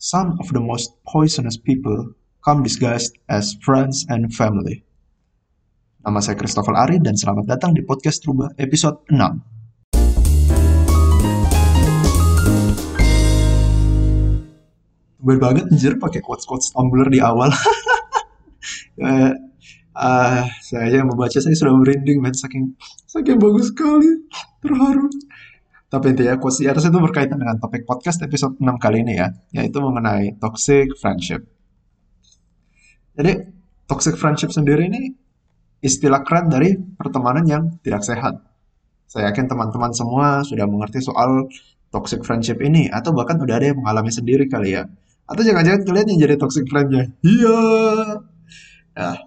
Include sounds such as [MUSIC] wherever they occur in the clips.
some of the most poisonous people come disguised as friends and family. Nama saya Christopher Ari dan selamat datang di podcast Rubah episode 6. Tumben banget anjir pakai quotes-quotes Tumblr di awal. uh, [LAUGHS] uh, saya yang membaca saya sudah merinding men saking saking bagus sekali terharu tapi intinya quotes di atas itu berkaitan dengan topik podcast episode 6 kali ini ya, yaitu mengenai toxic friendship. Jadi, toxic friendship sendiri ini istilah keren dari pertemanan yang tidak sehat. Saya yakin teman-teman semua sudah mengerti soal toxic friendship ini, atau bahkan udah ada yang mengalami sendiri kali ya. Atau jangan-jangan kalian yang jadi toxic friendnya. Iya. Nah,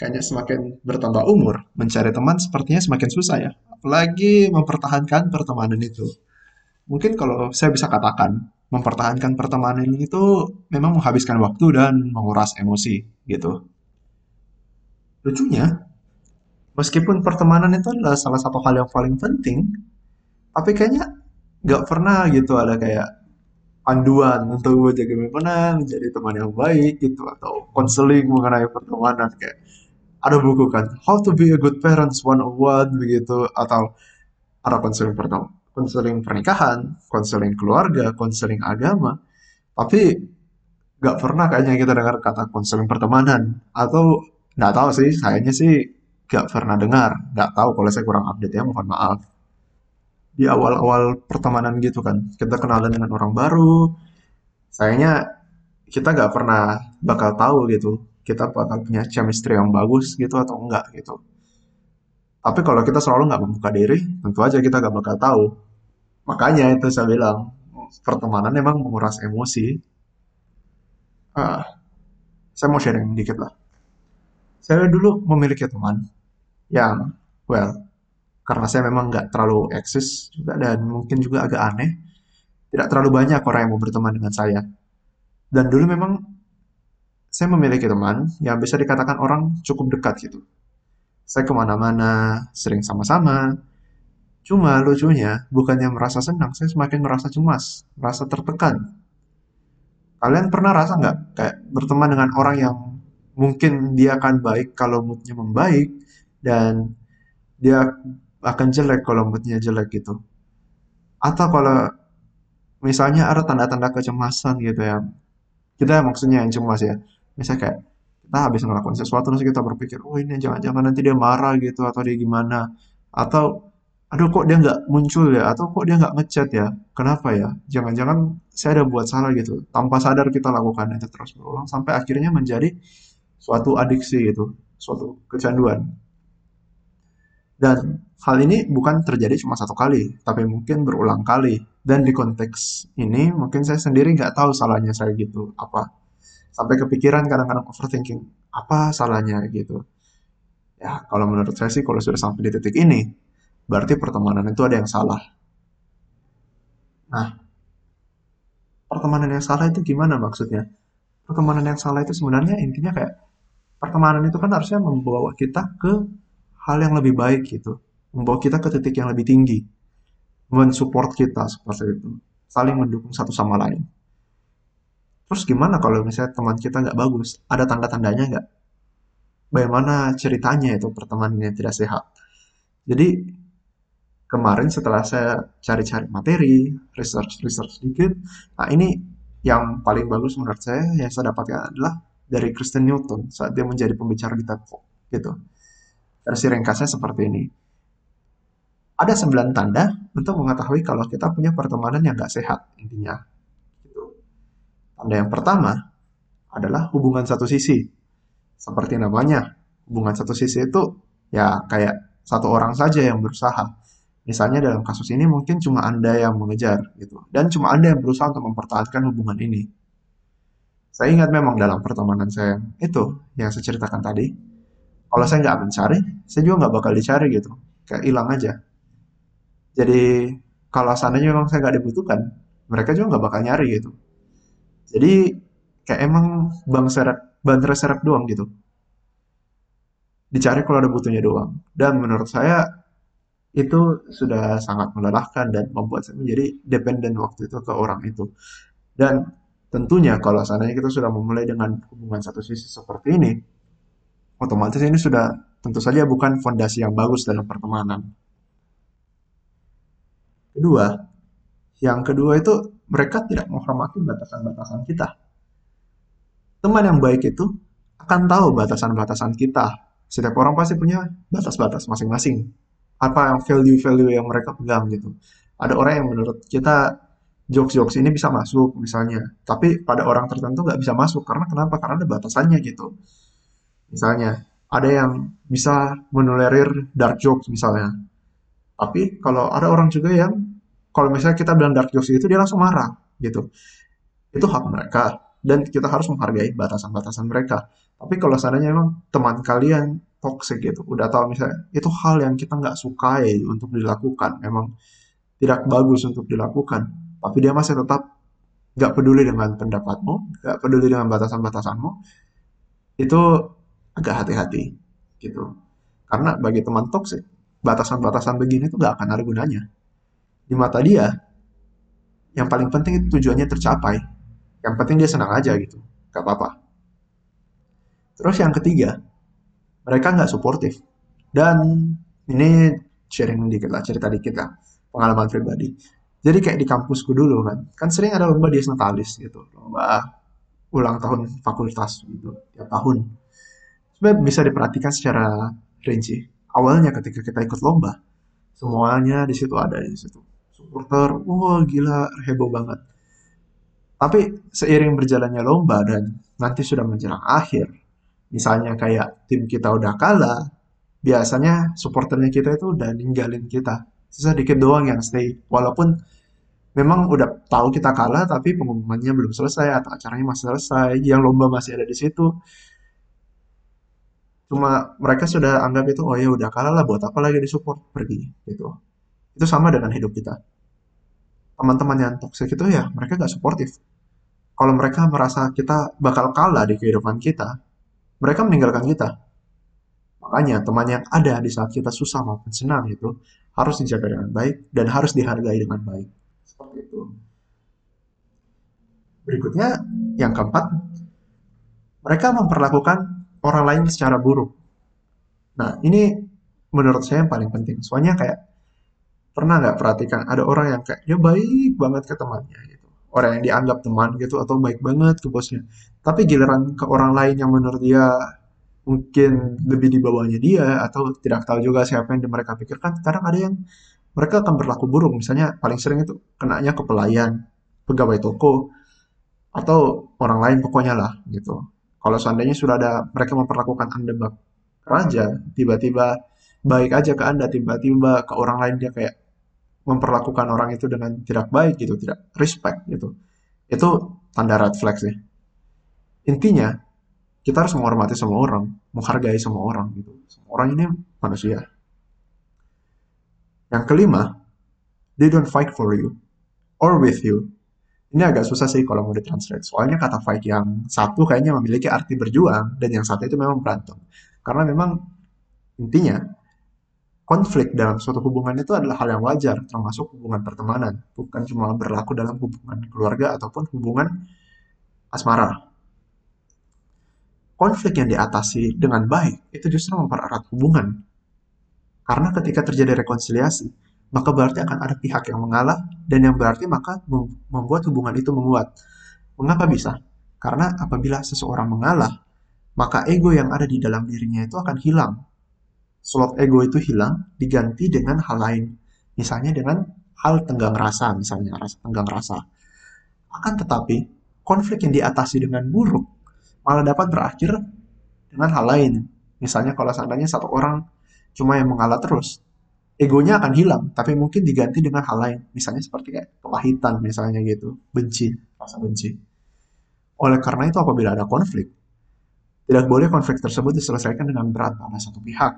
kayaknya semakin bertambah umur, mencari teman sepertinya semakin susah ya apalagi mempertahankan pertemanan itu. Mungkin kalau saya bisa katakan, mempertahankan pertemanan itu memang menghabiskan waktu dan menguras emosi gitu. Lucunya, meskipun pertemanan itu adalah salah satu hal yang paling penting, tapi kayaknya nggak pernah gitu ada kayak panduan untuk bagaimana menjadi teman yang baik gitu atau konseling mengenai pertemanan kayak ada buku kan How to be a good parents one on one begitu atau ada konseling pertama konseling pernikahan konseling keluarga konseling agama. Tapi nggak pernah kayaknya kita dengar kata konseling pertemanan atau nggak tahu sih sayangnya sih nggak pernah dengar. Nggak tahu kalau saya kurang update ya mohon maaf. Di awal-awal pertemanan gitu kan kita kenalan dengan orang baru sayangnya kita nggak pernah bakal tahu gitu kita bakal punya chemistry yang bagus gitu atau enggak gitu. Tapi kalau kita selalu nggak membuka diri, tentu aja kita nggak bakal tahu. Makanya itu saya bilang, pertemanan memang menguras emosi. Uh, saya mau sharing dikit lah. Saya dulu memiliki teman yang, well, karena saya memang nggak terlalu eksis juga dan mungkin juga agak aneh, tidak terlalu banyak orang yang mau berteman dengan saya. Dan dulu memang saya memiliki teman yang bisa dikatakan orang cukup dekat gitu. Saya ke mana-mana, sering sama-sama. Cuma lucunya, bukannya merasa senang, saya semakin merasa cemas, merasa tertekan. Kalian pernah rasa nggak kayak berteman dengan orang yang mungkin dia akan baik kalau moodnya membaik, dan dia akan jelek kalau moodnya jelek gitu. Atau kalau misalnya ada tanda-tanda kecemasan gitu ya, kita maksudnya yang cemas ya, misalnya kayak kita habis ngelakuin sesuatu terus kita berpikir oh ini jangan-jangan nanti dia marah gitu atau dia gimana. Atau aduh kok dia nggak muncul ya? Atau kok dia nggak ngechat ya? Kenapa ya? Jangan-jangan saya ada buat salah gitu. Tanpa sadar kita lakukan itu terus berulang sampai akhirnya menjadi suatu adiksi gitu suatu kecanduan dan hal ini bukan terjadi cuma satu kali tapi mungkin berulang kali. Dan di konteks ini mungkin saya sendiri nggak tahu salahnya saya gitu. Apa? Sampai kepikiran kadang-kadang overthinking apa salahnya gitu? Ya kalau menurut saya sih kalau sudah sampai di titik ini berarti pertemanan itu ada yang salah. Nah pertemanan yang salah itu gimana maksudnya? Pertemanan yang salah itu sebenarnya intinya kayak pertemanan itu kan harusnya membawa kita ke hal yang lebih baik gitu membawa kita ke titik yang lebih tinggi mensupport kita seperti itu saling mendukung satu sama lain Terus gimana kalau misalnya teman kita nggak bagus? Ada tanda-tandanya nggak? Bagaimana ceritanya itu pertemanan yang tidak sehat? Jadi kemarin setelah saya cari-cari materi, research-research sedikit, nah ini yang paling bagus menurut saya yang saya dapatkan adalah dari Kristen Newton saat dia menjadi pembicara di TED Talk gitu. Versi ringkasnya seperti ini. Ada sembilan tanda untuk mengetahui kalau kita punya pertemanan yang nggak sehat intinya. Tanda yang pertama adalah hubungan satu sisi. Seperti namanya, hubungan satu sisi itu ya kayak satu orang saja yang berusaha. Misalnya dalam kasus ini mungkin cuma Anda yang mengejar gitu. Dan cuma Anda yang berusaha untuk mempertahankan hubungan ini. Saya ingat memang dalam pertemanan saya itu yang saya ceritakan tadi. Kalau saya nggak mencari, saya juga nggak bakal dicari gitu. Kayak hilang aja. Jadi kalau seandainya memang saya nggak dibutuhkan, mereka juga nggak bakal nyari gitu. Jadi kayak emang bang serep, ban serep doang gitu. Dicari kalau ada butuhnya doang. Dan menurut saya itu sudah sangat melelahkan dan membuat saya menjadi dependen waktu itu ke orang itu. Dan Tentunya kalau seandainya kita sudah memulai dengan hubungan satu sisi seperti ini, otomatis ini sudah tentu saja bukan fondasi yang bagus dalam pertemanan. Kedua, yang kedua itu mereka tidak menghormati batasan-batasan kita. Teman yang baik itu akan tahu batasan-batasan kita. Setiap orang pasti punya batas-batas masing-masing. Apa yang value-value yang mereka pegang gitu. Ada orang yang menurut kita jokes-jokes ini bisa masuk misalnya. Tapi pada orang tertentu nggak bisa masuk. Karena kenapa? Karena ada batasannya gitu. Misalnya, ada yang bisa menulerir dark jokes misalnya. Tapi kalau ada orang juga yang kalau misalnya kita bilang dark jokes itu dia langsung marah gitu. Itu hak mereka dan kita harus menghargai batasan-batasan mereka. Tapi kalau seandainya memang teman kalian toxic gitu, udah tahu misalnya itu hal yang kita nggak sukai untuk dilakukan, memang tidak bagus untuk dilakukan, tapi dia masih tetap nggak peduli dengan pendapatmu, nggak peduli dengan batasan-batasanmu, itu agak hati-hati gitu. Karena bagi teman toxic, batasan-batasan begini tuh nggak akan ada gunanya. Di mata dia, yang paling penting itu tujuannya tercapai. Yang penting dia senang aja gitu, nggak apa-apa. Terus yang ketiga, mereka nggak suportif. Dan ini sharing dikit lah, cerita dikit lah, pengalaman pribadi. Jadi kayak di kampusku dulu kan, kan sering ada lomba Dies Natalis gitu, lomba ulang tahun fakultas gitu, tiap tahun. Sebenarnya bisa diperhatikan secara rinci. Awalnya ketika kita ikut lomba, semuanya di situ ada di situ. Supporter, wah gila, heboh banget. Tapi seiring berjalannya lomba dan nanti sudah menjelang akhir, misalnya kayak tim kita udah kalah, biasanya supporternya kita itu udah ninggalin kita. Sisa dikit doang yang stay. Walaupun memang udah tahu kita kalah, tapi pengumumannya belum selesai atau acaranya masih selesai, yang lomba masih ada di situ. Cuma mereka sudah anggap itu, oh ya udah kalah lah, buat apa lagi disupport, pergi gitu. Itu sama dengan hidup kita. Teman-teman yang toxic itu ya mereka gak suportif. Kalau mereka merasa kita bakal kalah di kehidupan kita, mereka meninggalkan kita. Makanya teman yang ada di saat kita susah maupun senang itu harus dijaga dengan baik dan harus dihargai dengan baik. Seperti itu. Berikutnya, yang keempat, mereka memperlakukan orang lain secara buruk. Nah, ini menurut saya yang paling penting. Soalnya kayak pernah nggak perhatikan ada orang yang kayak dia baik banget ke temannya gitu. Orang yang dianggap teman gitu atau baik banget ke bosnya. Tapi giliran ke orang lain yang menurut dia mungkin lebih di bawahnya dia atau tidak tahu juga siapa yang mereka pikirkan kadang ada yang mereka akan berlaku buruk misalnya paling sering itu kenanya ke pelayan pegawai toko atau orang lain pokoknya lah gitu kalau seandainya sudah ada mereka memperlakukan anda bak raja tiba-tiba baik aja ke anda tiba-tiba ke orang lain dia kayak memperlakukan orang itu dengan tidak baik gitu tidak respect gitu itu tanda red flag sih intinya kita harus menghormati semua orang, menghargai semua orang gitu. Semua orang ini manusia. Yang kelima, they don't fight for you or with you. Ini agak susah sih kalau mau ditranslate. Soalnya kata fight yang satu kayaknya memiliki arti berjuang dan yang satu itu memang berantem. Karena memang intinya konflik dalam suatu hubungan itu adalah hal yang wajar, termasuk hubungan pertemanan, bukan cuma berlaku dalam hubungan keluarga ataupun hubungan asmara konflik yang diatasi dengan baik itu justru mempererat hubungan. Karena ketika terjadi rekonsiliasi, maka berarti akan ada pihak yang mengalah dan yang berarti maka membuat hubungan itu menguat. Mengapa bisa? Karena apabila seseorang mengalah, maka ego yang ada di dalam dirinya itu akan hilang. Slot ego itu hilang diganti dengan hal lain. Misalnya dengan hal tenggang rasa, misalnya rasa tenggang rasa. Akan tetapi, konflik yang diatasi dengan buruk malah dapat berakhir dengan hal lain. Misalnya kalau seandainya satu orang cuma yang mengalah terus, egonya akan hilang, tapi mungkin diganti dengan hal lain. Misalnya seperti kayak kepahitan misalnya gitu, benci, rasa benci. Oleh karena itu apabila ada konflik, tidak boleh konflik tersebut diselesaikan dengan berat pada satu pihak.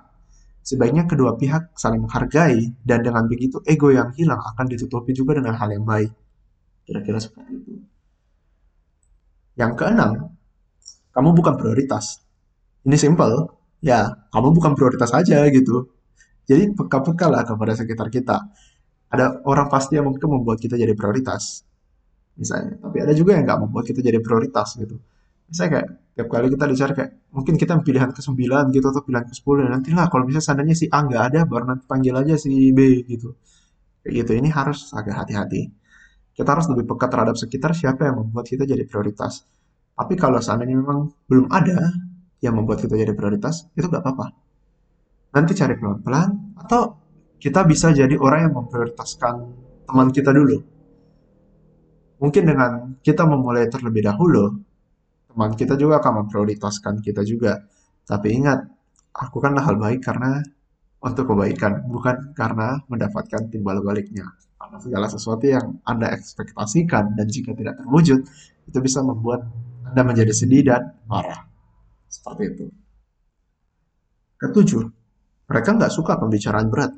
Sebaiknya kedua pihak saling menghargai dan dengan begitu ego yang hilang akan ditutupi juga dengan hal yang baik. Kira-kira seperti itu. Yang keenam, kamu bukan prioritas. Ini simple, ya kamu bukan prioritas aja gitu. Jadi peka-peka lah kepada sekitar kita. Ada orang pasti yang mungkin membuat kita jadi prioritas. misalnya. Tapi ada juga yang nggak membuat kita jadi prioritas gitu. Misalnya kayak tiap kali kita dicari kayak mungkin kita pilihan ke 9 gitu atau pilihan ke 10 nanti lah kalau misalnya seandainya si A nggak ada baru nanti panggil aja si B gitu. Kayak gitu ini harus agak hati-hati. Kita harus lebih peka terhadap sekitar siapa yang membuat kita jadi prioritas. Tapi kalau seandainya memang belum ada yang membuat kita jadi prioritas, itu nggak apa-apa. Nanti cari pelan-pelan atau kita bisa jadi orang yang memprioritaskan teman kita dulu. Mungkin dengan kita memulai terlebih dahulu, teman kita juga akan memprioritaskan kita juga. Tapi ingat, lakukanlah hal baik karena untuk kebaikan, bukan karena mendapatkan timbal baliknya. Karena segala sesuatu yang Anda ekspektasikan dan jika tidak terwujud, itu bisa membuat Anda menjadi sedih dan marah. Seperti itu. Ketujuh, mereka nggak suka pembicaraan berat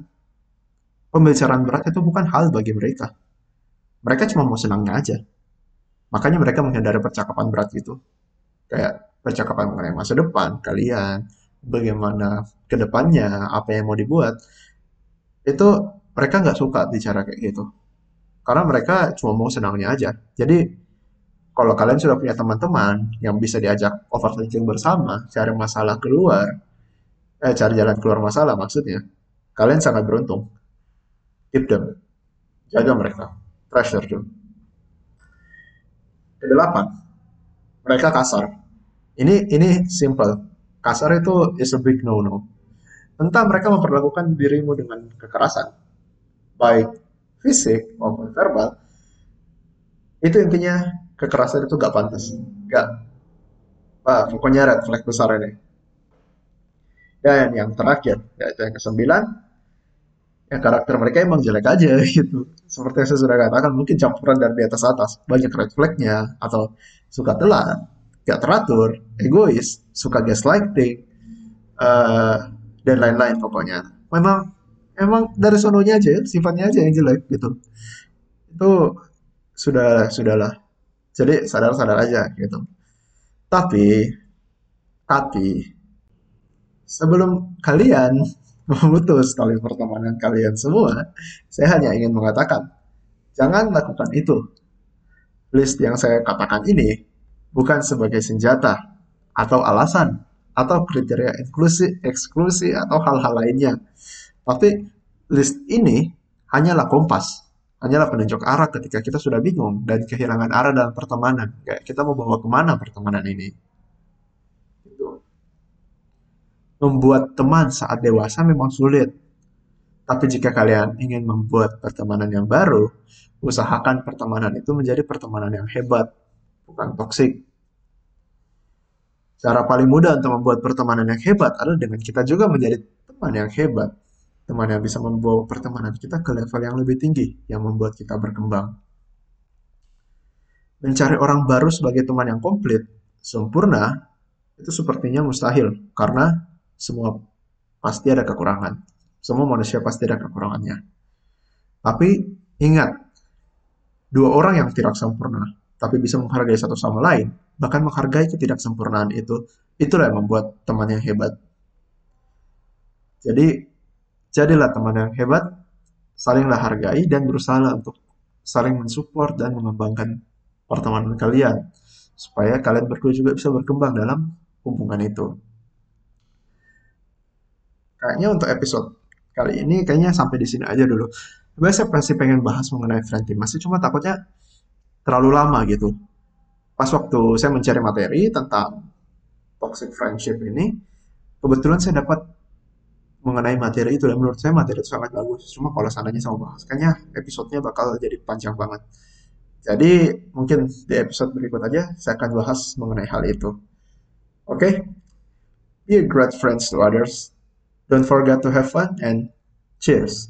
pembicaraan berat itu bukan hal bagi mereka. Mereka cuma mau senangnya aja. Makanya mereka menghindari percakapan berat itu. Kayak percakapan mengenai masa depan, kalian, bagaimana ke depannya, apa yang mau dibuat. Itu mereka nggak suka bicara kayak gitu. Karena mereka cuma mau senangnya aja. Jadi kalau kalian sudah punya teman-teman yang bisa diajak overthinking bersama, cari masalah keluar, eh cari jalan keluar masalah maksudnya, kalian sangat beruntung. Keep them. Jaga mereka. Pressure them. Kedelapan. Mereka kasar. Ini ini simple. Kasar itu is a big no no entah mereka memperlakukan dirimu dengan kekerasan baik fisik maupun verbal itu intinya kekerasan itu gak pantas. Gak. Ah, pokoknya red flag besar ini dan yang terakhir yaitu yang kesembilan ya karakter mereka emang jelek aja [LAUGHS] gitu. Seperti yang saya sudah katakan, mungkin campuran dari di atas atas. Banyak red flagnya, atau suka telat, gak teratur, egois, suka gaslighting, uh, dan lain-lain pokoknya. Memang emang dari sononya aja, sifatnya aja yang jelek gitu. Itu sudah sudahlah. Jadi sadar-sadar aja gitu. Tapi, tapi sebelum kalian [LAUGHS] memutus tali pertemanan kalian semua, saya hanya ingin mengatakan, jangan lakukan itu. List yang saya katakan ini bukan sebagai senjata atau alasan atau kriteria inklusi, eksklusi atau hal-hal lainnya. Tapi list ini hanyalah kompas, hanyalah penunjuk arah ketika kita sudah bingung dan kehilangan arah dalam pertemanan. Kita mau bawa ke mana pertemanan ini? Membuat teman saat dewasa memang sulit. Tapi jika kalian ingin membuat pertemanan yang baru, usahakan pertemanan itu menjadi pertemanan yang hebat, bukan toksik. Cara paling mudah untuk membuat pertemanan yang hebat adalah dengan kita juga menjadi teman yang hebat. Teman yang bisa membawa pertemanan kita ke level yang lebih tinggi, yang membuat kita berkembang. Mencari orang baru sebagai teman yang komplit, sempurna, itu sepertinya mustahil, karena semua pasti ada kekurangan. Semua manusia pasti ada kekurangannya. Tapi ingat, dua orang yang tidak sempurna, tapi bisa menghargai satu sama lain, bahkan menghargai ketidaksempurnaan itu, itulah yang membuat teman yang hebat. Jadi, jadilah teman yang hebat, salinglah hargai dan berusaha untuk saling mensupport dan mengembangkan pertemanan kalian supaya kalian berdua juga bisa berkembang dalam hubungan itu kayaknya untuk episode kali ini kayaknya sampai di sini aja dulu. Sebenarnya saya pasti pengen bahas mengenai friend masih cuma takutnya terlalu lama gitu. Pas waktu saya mencari materi tentang toxic friendship ini, kebetulan saya dapat mengenai materi itu dan menurut saya materi itu sangat bagus. Cuma kalau seandainya saya mau bahas, kayaknya episodenya bakal jadi panjang banget. Jadi mungkin di episode berikut aja saya akan bahas mengenai hal itu. Oke? Okay? Be a great friends to others Don't forget to have fun and cheers!